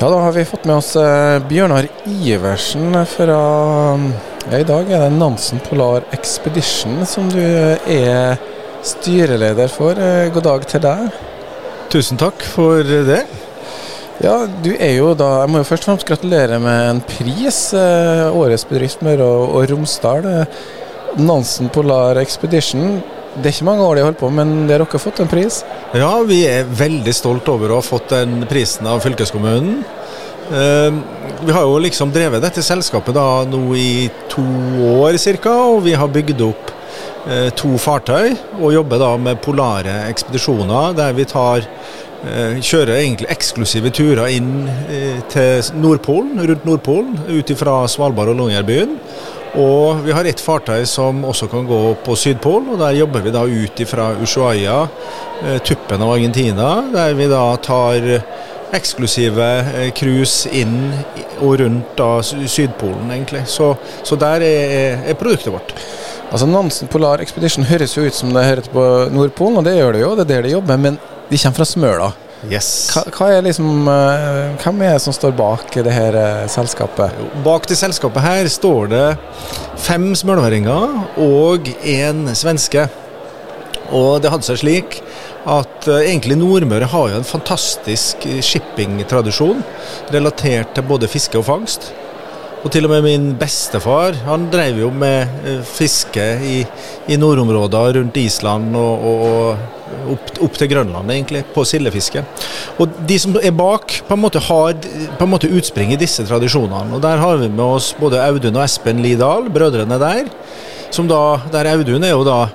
Ja, da har vi fått med oss eh, Bjørnar Iversen fra ja, I dag er det Nansen Polar Expedition som du er styreleder for. Eh, god dag til deg. Tusen takk for det. Ja, du er jo da Jeg må jo først og fremst gratulere med en pris. Eh, årets bedrift Møre og Romsdal. Nansen Polar Expedition. Det er ikke mange år de har holdt på, men dere har fått en pris? Ja, vi er veldig stolt over å ha fått den prisen av fylkeskommunen. Uh, vi har jo liksom drevet dette selskapet da nå i to år ca. Og vi har bygd opp uh, to fartøy og jobber da med polare ekspedisjoner der vi tar uh, Kjører egentlig eksklusive turer inn til Nordpolen, rundt Nordpolen, ut fra Svalbard og Longyearbyen. Og vi har et fartøy som også kan gå på Sydpolen, og der jobber vi da ut fra Ushuaia, eh, tuppen av Argentina, der vi da tar eksklusive eh, cruise inn og rundt da Sydpolen, egentlig. Så, så der er, er, produktet vårt. Altså Nansen Polar Expedition høres jo ut som det hører til på Nordpolen, og det gjør det jo, det er der de jobber, men de kommer fra Smøla. Yes. Hva, hva er liksom, uh, hvem er det som står bak det her uh, selskapet? Bak det selskapet her står det fem smølværinger og én svenske. Og det hadde seg slik at uh, egentlig Nordmøre har jo en fantastisk shippingtradisjon relatert til både fiske og fangst. Og til og med min bestefar han drev jo med fiske i, i nordområder rundt Island og, og opp, opp, til Grønland, egentlig, på sildefiske. Og de som er bak, på en måte har på en måte utspring i disse tradisjonene. Og Der har vi med oss både Audun og Espen Lidahl, brødrene der. Som da, der Audun er jo da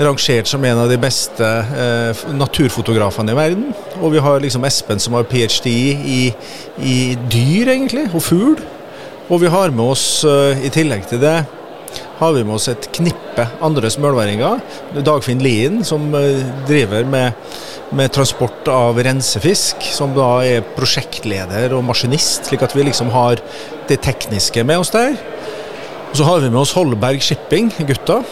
rangert som en av de beste eh, naturfotografene i verden. Og vi har liksom Espen som har ph.d. I, i dyr, egentlig, og fugl. Og vi har med oss, eh, i tillegg til det, har vi med oss et knippe andre smølværinger. Dagfinn Lien, som eh, driver med, med, transport av rensefisk, som da er prosjektleder og maskinist, slik at vi liksom har det tekniske med oss der. Og så har vi med oss Holberg Shipping, gutta.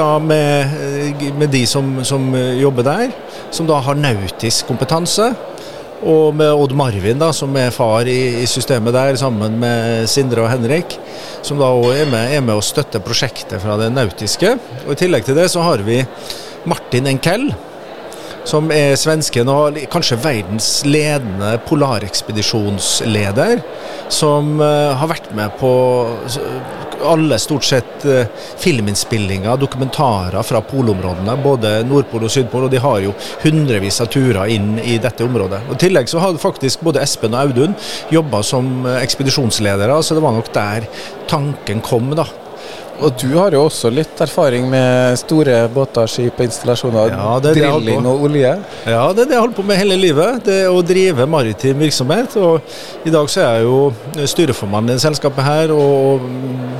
Da med, eh, med de som, som jobber der, som da har nautisk kompetanse. Og med Odd Marvin, da, som er far i, i, systemet der, sammen med Sindre og Henrik. Som da òg er, er, med å støtte prosjektet fra det nautiske. Og I tillegg til det så har vi Martin Enkell, som er svensken og kanskje verdens ledende polarekspedisjonsleder. Som uh, har vært med på alle stort sett uh, filminnspillinger, dokumentarer fra polområdene. Både Nordpol og Sydpol, og de har jo hundrevis av turer inn i dette området. Og I tillegg så har faktisk både Espen og Audun jobba som uh, ekspedisjonsledere, så det var nok der tanken kom. da. Og du har jo også litt erfaring med store båter, skip og installasjoner. Ja, det det drilling og olje. Ja, det er det jeg holder på med hele livet. Det å drive maritim virksomhet. Og i dag så er jeg jo styreformann i selskapet her, og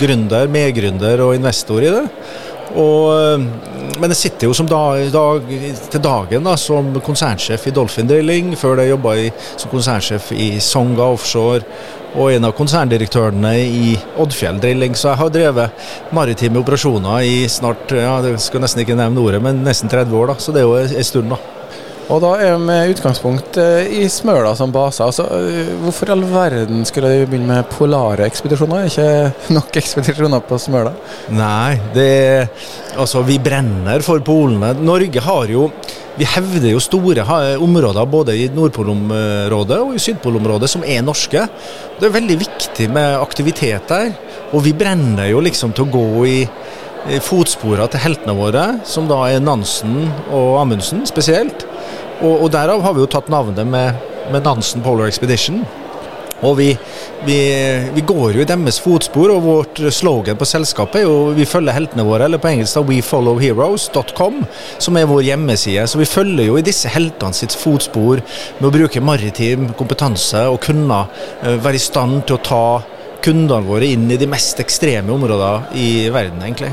gründer, medgründer og investor i det. Og, men jeg sitter jo dag, dag, til dagen da, som konsernsjef i Dolphin Drilling. Før det jobba som konsernsjef i Songa Offshore og en av konserndirektørene i Oddfjell Drilling. Så jeg har drevet maritime operasjoner i snart ja, jeg skal nesten ikke nevne ordet, men nesten 30 år. da, Så det er jo en stund, da. Og da er med utgangspunkt eh, i Smøla som base. Altså, eh, hvorfor i all verden skulle de begynne med polare ekspedisjoner? Er ikke nok ekspedisjoner på Smøla? Nei, det Altså, vi brenner for polene. Norge har jo vi hevder jo store områder både i Nordpolområdet og i Sydpolområdet som er norske. Det er veldig viktig med aktivitet der. Og vi brenner jo liksom til å gå i fotsporene til heltene våre, som da er Nansen og Amundsen spesielt. Og, og, derav har vi jo tatt navnet med, med Nansen Polar Expedition. Og vi, vi, vi, går jo i deres fotspor, og vårt slogan på selskapet er jo vi følger heltene våre, eller på engelsk da wefollowheroes.com, som er vår hjemmeside. Så vi følger jo i disse heltene sitt fotspor med å bruke maritim kompetanse og kunne eh, være i stand til å ta kundene våre inn i de mest ekstreme områdene i verden, egentlig.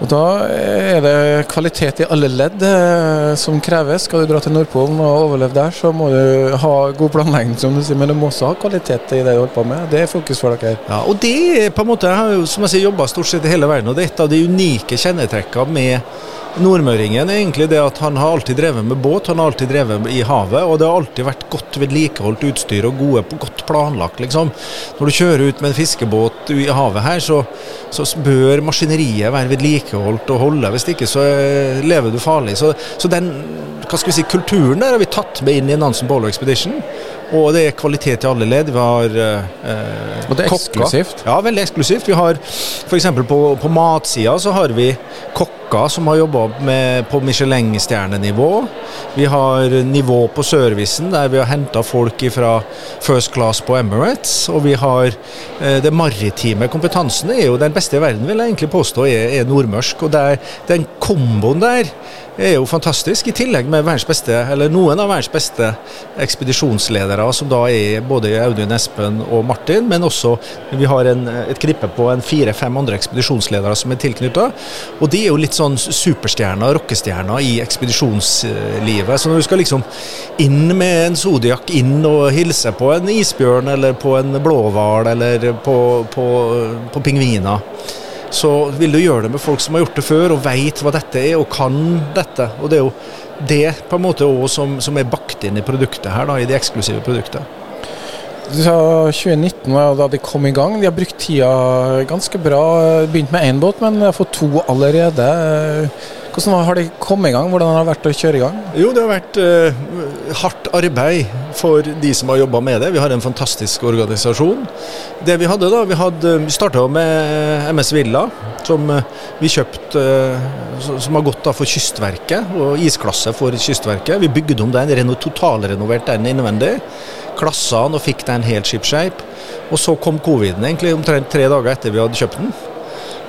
Og Da er det kvalitet i alle ledd eh, som kreves. Skal du dra til Nordpolen og overleve der, så må du ha god planlegging, som du sier, men du må også ha kvalitet i det du holder på med. Det er fokus for dere. Ja, og det er på en måte, Jeg har jo som jeg sier, jobba stort sett i hele verden, og det er et av de unike kjennetrekkene med nordmøringen er egentlig det at han har alltid drevet med båt, han har alltid drevet i havet, og det har alltid vært godt vedlikeholdt utstyr og gode, godt planlagt, liksom. Når du kjører ut med en fiskebåt i havet her, så, så bør maskineriet være vedlikeholdt og holde, hvis ikke så eh, lever du farlig. Så, så den hva skal vi si, kulturen der har vi tatt med inn i Nansen Bowler Expedition. Og det er kvalitet i alle ledd. Vi har eh, Og det er eksklusivt? Ja, veldig eksklusivt. Vi har f.eks. på, på matsida så har vi kokker som har jobba på Michelin-stjernenivå. Vi har nivå på servicen, der vi har henta folk fra first class på Emirates. Og vi har eh, det maritime kompetansen er jo den beste i verden, vil jeg egentlig påstå, er, er nordmørsk. Og der, den komboen der er jo fantastisk. I tillegg med beste, noen av verdens beste ekspedisjonsledere, som da er både Audun Espen og Martin, men også vi har en, et knippe på en fire-fem andre ekspedisjonsledere som er tilknytta. Og de er jo litt sånn superstjerner, rockestjerner i ekspedisjonslivet. Så når du skal liksom inn med en Zodiac, inn og hilse på en isbjørn eller på en blåhval eller på, på, på pingviner så vil du gjøre det med folk som har gjort det før og veit hva dette er og kan dette. Og det er jo det på en måte også som, som er bakt inn i produktet her, da, i det eksklusive produktet. Du sa 2019 var da de kom i gang. De har brukt tida ganske bra. Begynt med én båt, men har fått to allerede. Hvordan har de kommet i gang? Hvordan har det vært å kjøre i gang? Jo, Det har vært uh, hardt arbeid for de som har jobba med det. Vi har en fantastisk organisasjon. Det Vi hadde da, vi, hadde, vi starta med MS Villa, som uh, vi kjøpte uh, som har gått da for Kystverket, og isklasse for Kystverket. Vi bygde om den, totalrenoverte den innvendig. Klassa den og fikk den helt shipshape. Og så kom coviden egentlig omtrent tre dager etter vi hadde kjøpt den.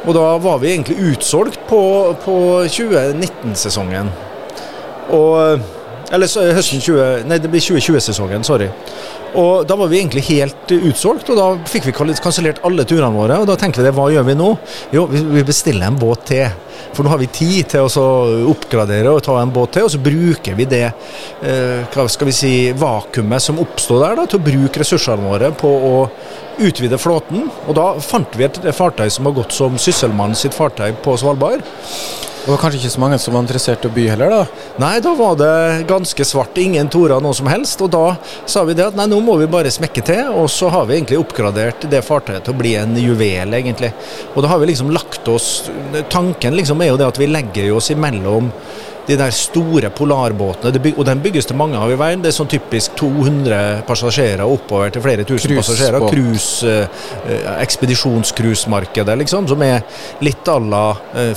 Og da var vi egentlig utsolgt på, på 2019-sesongen. Og Eller høsten 20, nei, det blir 2020-sesongen, sorry. Og Da var vi egentlig helt utsolgt, og da fikk vi kansellert alle turene våre. Og da tenkte vi det, hva gjør vi nå? Jo, vi bestiller en båt til. For nå har vi tid til å oppgradere og ta en båt til, og så bruker vi det eh, hva skal vi si, vakuumet som oppstod der, da, til å bruke ressursene våre på å utvide flåten. Og da fant vi et fartøy som har gått som Sysselmann sitt fartøy på Svalbard. Det var kanskje ikke så mange som var interessert i å by heller, da? Nei, da var det ganske svart. Ingen tora noe som helst. Og da sa vi det at nei, nå må vi bare smekke til. Og så har vi egentlig oppgradert det fartøyet til å bli en juvel, egentlig. Og da har vi liksom lagt oss Tanken liksom er jo det at vi legger oss imellom de der store polarbåtene. og den bygges det mange av i verden. Det er sånn typisk 200 passasjerer oppover til flere tusen Cruise passasjerer. Cruise, eh, ekspedisjonscruisemarkedet, liksom, som er litt à la eh,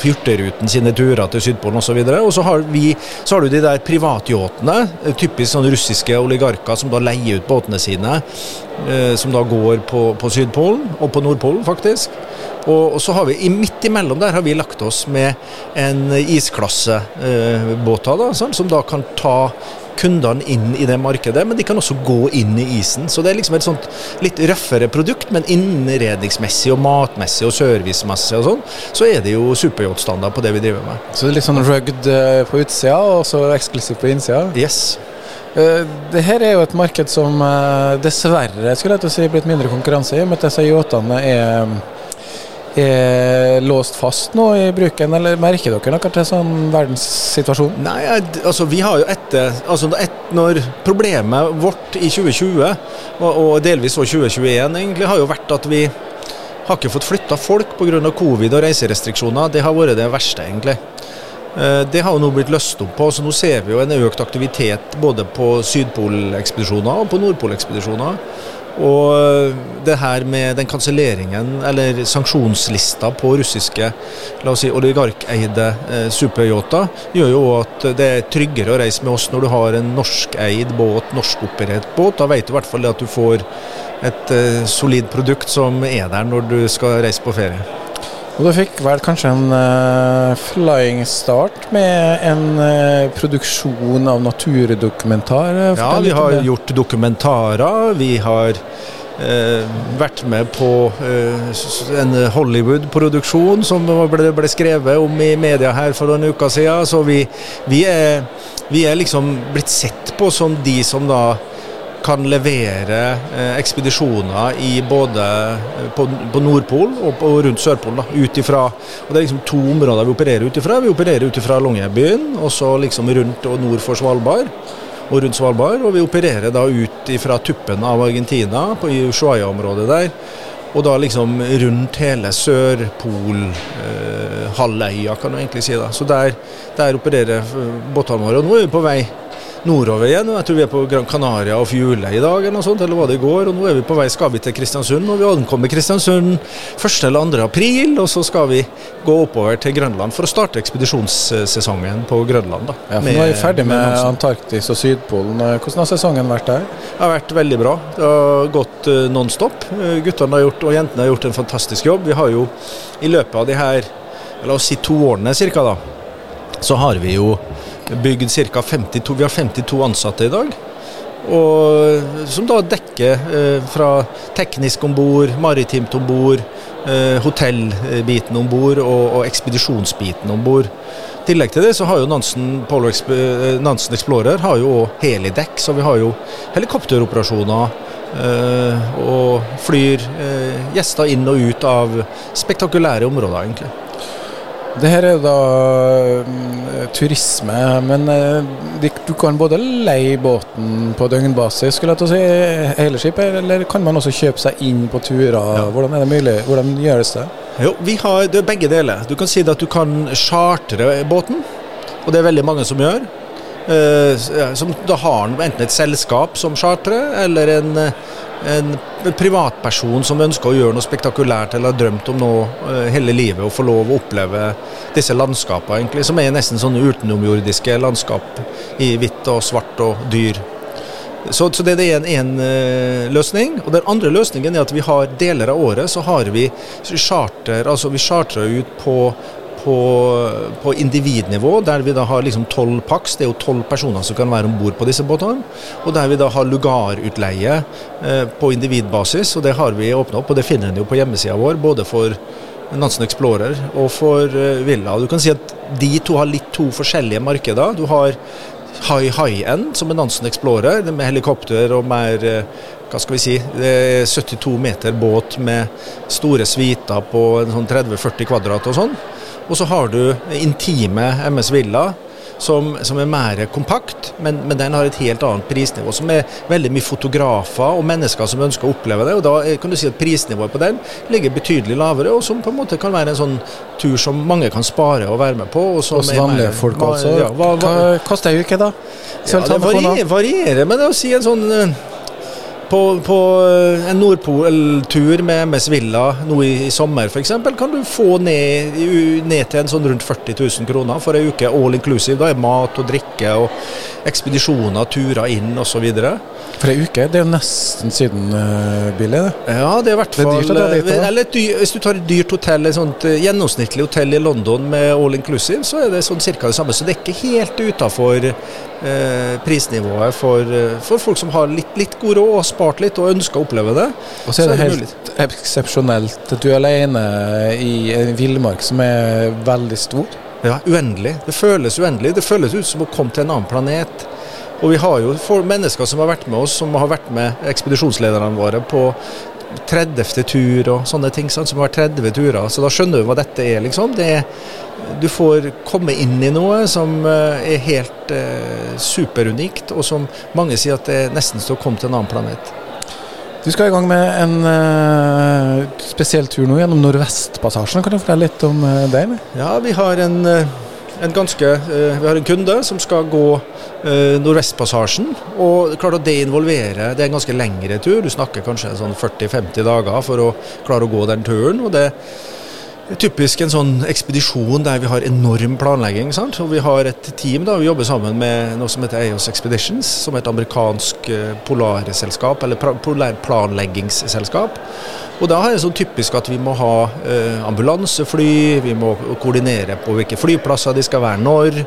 sine turer til Sydpolen osv. Og, og så har, vi, så har du de der privatyachtene, eh, typisk sånn russiske oligarker som da leier ut båtene sine, eh, som da går på, på Sydpolen, og på Nordpolen faktisk. Og, og, så har vi midt imellom der har vi lagt oss med en isklassebåt eh, sånn, som da kan ta kundene inn i det markedet, men de kan også gå inn i isen. Så det er liksom et sånt litt røffere produkt, men innredningsmessig og matmessig og servicemessig og sånn, så er det jo superyachtstandard på det vi driver med. Så det er litt sånn rugged eh, på utsida og så eksklusivt på innsida? Yes. Uh, det her er jo et marked som uh, dessverre skulle jeg til å si blitt mindre konkurranse i, med at disse yachtene er er låst fast nå i bruken, eller merker dere noe til sånn verdenssituasjon? Nei, altså vi har jo etter altså et, Når problemet vårt i 2020, og, og delvis også 2021, egentlig har jo vært at vi har ikke fått flytta folk pga. covid og reiserestriksjoner. Det har vært det verste, egentlig. Eh, det har jo nå blitt løst opp på, så nå ser vi jo en økt aktivitet både på Sydpolekspedisjoner og på Nordpolekspedisjoner. Og det her med den kanselleringen, eller sanksjonslista på russiske la oss si, oligarkeide eh, superyachter, gjør jo at det er tryggere å reise med oss når du har en norskeid båt, norskoperert båt. Da vet du i hvert fall at du får et eh, solid produkt som er der når du skal reise på ferie. Og du fikk vel kanskje en uh, flying start med en uh, produksjon av naturdokumentar? Ja, vi har gjort dokumentarer. Vi har uh, vært med på en Hollywood-produksjon som ble, ble, skrevet om i media her for noen uker siden. Så vi, vi, er, vi er liksom blitt sett på som de som da kan levere eh, ekspedisjoner i både eh, på, på Nordpol og på, rundt Sørpolen. ut ifra, og Det er liksom to områder vi opererer ut ifra. Vi opererer ut ifra Longyearbyen, og så liksom rundt og nord for Svalbard og rundt Svalbard. Og vi opererer da ut ifra tuppen av Argentina, på Ushuaia-området der. Og da liksom rundt hele Sørpol-halvøya, eh, kan du egentlig si. da. Så der, der opererer båtene våre. Og nå er vi på vei nordover igjen. og Jeg tror vi er på Gran Canaria og Fjule i dag, eller noe sånt, eller var det i går. og Nå er vi på vei skal vi til Kristiansund. og Vi ankommer Kristiansund 1. eller 2. april, og så skal vi gå oppover til Grønland for å starte ekspedisjonssesongen på Grønland. da. Ja, for Nå er vi ferdig med, med Antarktis og Sydpolen. Hvordan har sesongen vært der? Det har vært veldig bra. Det har gått uh, non stop. Uh, guttene har gjort, og jentene har gjort en fantastisk jobb. Vi har jo i løpet av de her la oss si to årene cirka, da, så har vi jo bygd ca. 52 Vi har 52 ansatte i dag. Og, som da dekker eh, fra teknisk om bord, maritimt om bord, eh, hotellbiten om bord og, og ekspedisjonsbiten om bord. I tillegg til det så har jo Nansen, Polo eh, Nansen Explorer har jo helidekk, så vi har jo helikopteroperasjoner eh, og flyr eh, gjester inn og ut av spektakulære områder, egentlig. Det her er da um, turisme, men uh, du kan både leie båten på døgnbasis, skulle jeg til å si, hele skipet, eller kan man også kjøpe seg inn på turer? Ja. Hvordan er det mulig? Hvordan gjøres det? Jo, vi har det er begge deler. Du kan si at du kan chartre båten, og det er veldig mange som gjør. Uh, som da har enten et selskap som chartrer, eller en en privatperson som ønsker å gjøre noe spektakulært eller har drømt om noe uh, hele livet, og få lov å oppleve disse landskapene, egentlig, som er nesten sånne utenomjordiske landskap i hvitt og svart og dyr. Så, så det er en, løsning. Og den andre løsningen er at vi har deler av året så har vi charter, altså vi chartrer ut på på, på, individnivå, der vi da har liksom tolv pax. Det er jo tolv personer som kan være om bord på disse båtene. Og der vi da har lugarutleie eh, på individbasis, og det har vi åpna opp. Og det finner en jo på hjemmesida vår, både for Nansen Explorer og for eh, Villa. Du kan si at de to har litt to forskjellige markeder. Du har high high end, som er Nansen Explorer, med helikopter og mer uh, hva skal vi si, det er 72 meter båt med store suiter på sånn 30-40 kvadrat og sånn. Og så har du intime MS Villa. Som, som, er mer kompakt, men, men, den har et helt annet prisnivå. Som er veldig mye fotografer og mennesker som ønsker å oppleve det. og Da kan du si at prisnivået på den ligger betydelig lavere, og som på en måte kan være en sånn tur som mange kan spare og være med på. Og som Også vanlige mer, folk også. Ja, hva, hva, hva koster ei uke, da? Ja, det varierer, varierer, men det å si en sånn eh, på, på eh, en Nordpol-tur med MS Villa nå i, i sommer f.eks. kan du få ned, ned, til en sånn rundt 40 000 kroner for ei uke all inclusive. Da er mat og drikke og ekspedisjoner, turer inn osv. For ei uke, det er jo nesten Syden-billig, det. Ja, det er i hvert fall Eller dyr, Hvis du tar et dyrt hotell, et sånt eh, gjennomsnittlig hotell i London med all inclusive, så er det sånn cirka det samme. Så det er ikke helt utafor uh, prisnivået for, uh, for, folk som har litt, litt god råd spart litt og ønsker å oppleve det. Og så er det, det helt eksepsjonelt du er alene i en villmark som er veldig stor. Ja, uendelig. Det føles uendelig. Det føles ut som å komme til en annen planet. Og vi har jo mennesker som har vært med oss, som har vært med ekspedisjonslederne våre på 30. tur og sånne ting, sånn, som har vært 30 turer. Så da skjønner du hva dette er, liksom. Det er, du får komme inn i noe som eh, er helt eh, superunikt, og som mange sier at det er nesten som å komme til en annen planet. Du skal i gang med en uh, spesiell tur nå gjennom Nordvestpassasjen. Kan du fortelle litt om uh, det? Ja, vi har en uh, en ganske, eh, vi har en kunde som skal gå eh, Nordvestpassasjen. og klart at Det involverer, det er en ganske lengre tur. Du snakker kanskje sånn 40-50 dager for å klare å gå den turen. og det typisk en sånn ekspedisjon der vi har enorm planlegging. Sant? Og vi har et team da, vi jobber sammen med noe som heter EOS Expeditions, som er et amerikansk eh, polarselskap, eller polarplanleggingsselskap. Og da er det sånn typisk at vi må ha eh, ambulansefly, vi må koordinere på hvilke flyplasser de skal være når.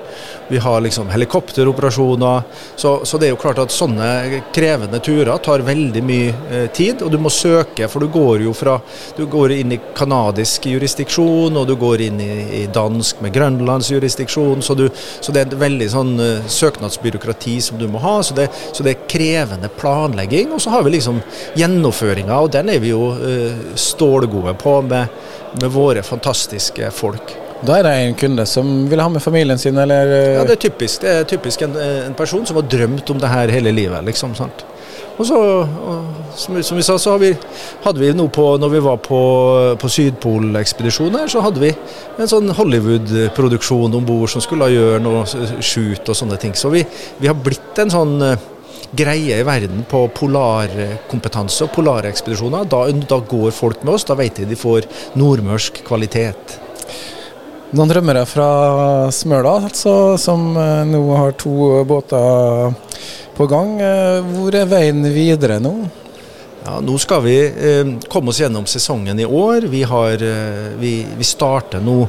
Vi har liksom helikopteroperasjoner. Så, så, det er jo klart at sånne krevende turer tar veldig mye eh, tid. Og du må søke, for du går jo fra Du går inn i kanadisk jurisdiksjon, og du går inn i, i dansk med Grønlands jurisdiksjon. Så, du, så, det er et veldig sånn uh, søknadsbyråkrati som du må ha. Så det, så det, er krevende planlegging. Og så har vi liksom gjennomføringa, og den er vi jo uh, stålgode på med, med våre fantastiske folk. Da er det en kunde som vil ha med familien sin, eller? Ja, det er typisk. Det er typisk en, en person som har drømt om det her hele livet, liksom. sant? Og så, som, som, vi sa, så vi, hadde vi noe på Når vi var på, på Sydpolekspedisjonen her, så hadde vi en sånn Hollywood-produksjon om bord som skulle gjøre noe shoot og sånne ting. Så vi, vi har blitt en sånn greie i verden på polarkompetanse og polare ekspedisjoner. Da, da, går folk med oss, da vet de de får nordmørsk kvalitet. Noen rømmere fra Smøla, altså, som eh, nå har to båter på gang. Eh, hvor er veien videre nå? Ja, nå skal vi eh, komme oss gjennom sesongen i år. Vi, har, eh, vi, vi, starter nå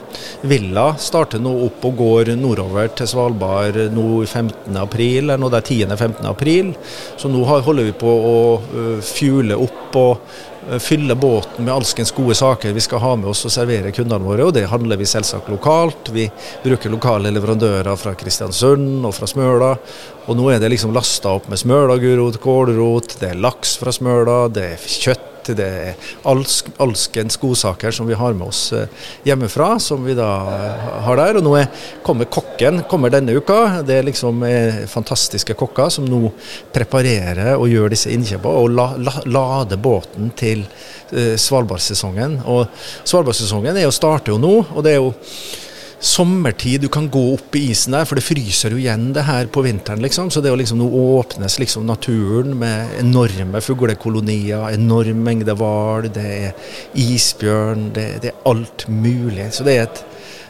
Villa starter nå opp og går nordover til Svalbard nå 15. april, eller nå det er 10.-15. april. Så nå holder vi på å uh, fuele opp og Eh, fylle båten med alskens gode saker vi skal ha med oss og servere kundene våre. og Det handler vi selvsagt lokalt. Vi bruker lokale leverandører fra Kristiansund og fra Smøla. Og nå er det liksom lasta opp med smølagulrot, kålrot, det er laks fra Smøla, det er kjøtt det er alsk, alskens godsaker som vi har med oss eh, hjemmefra, som vi da eh, har der. Og nå er, kommer kokken kommer denne uka. Det er liksom eh, fantastiske kokker som nå preparerer og gjør disse innkjøpene og la, la, lader båten til Svalbardsesongen. Og Svalbardsesongen er jo, starter jo nå, og det er jo sommertid du kan gå opp i isen der, for det fryser jo igjen det her på vinteren. liksom, Så det å liksom nå åpnes liksom naturen med enorme fuglekolonier, enorm mengde hval, det er isbjørn, det, det, er alt mulig. Så det er et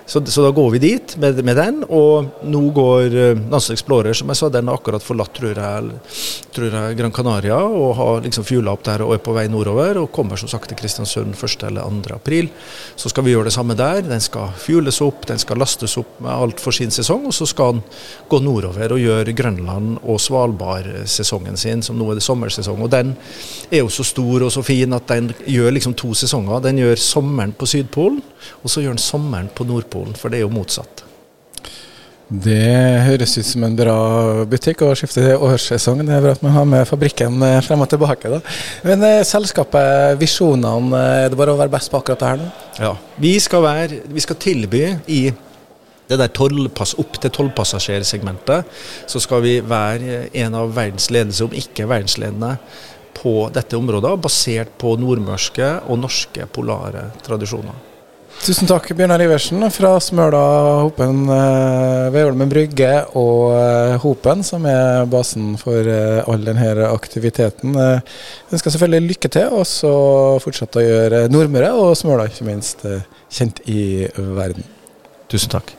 så, så, da går vi dit med, med den, og nå går uh, Nansen Explorer, som jeg sa, den har akkurat forlatt tror jeg, tror jeg Gran Canaria og har liksom fuela opp der og er på vei nordover. Og kommer som sagt til Kristiansund 1. eller 2. april. Så skal vi gjøre det samme der. Den skal fueles opp, den skal lastes opp med alt for sin sesong. Og så skal den gå nordover og gjøre Grønland og Svalbard-sesongen sin, som nå er det sommersesong. Og den er jo så stor og så fin at den gjør liksom to sesonger. Den gjør sommeren på Sydpolen, og så gjør den sommeren på Nordpolen. Polen, for det er jo motsatt. Det høres ut som en bra butikk å skifte til årssesong. Det er bra at man har med fabrikken eh, frem og tilbake. Da. Men eh, selskapet, visjonene, eh, er det bare å være best på akkurat det her nå? Ja. Vi skal, være, vi skal tilby i det der tolvpass, opp til tolvpassasjersegmentet, så skal vi være en av verdens ledelse, om ikke verdensledende, på dette området, basert på nordmørske og norske polare tradisjoner. Tusen takk, Bjørnar Iversen fra Smøla, Hopen, ved Veholmen brygge og eh, Hopen, som er basen for eh, all denne aktiviteten. Jeg ønsker selvfølgelig lykke til, og så fortsette å gjøre Nordmøre og Smøla ikke minst kjent i verden. Tusen takk.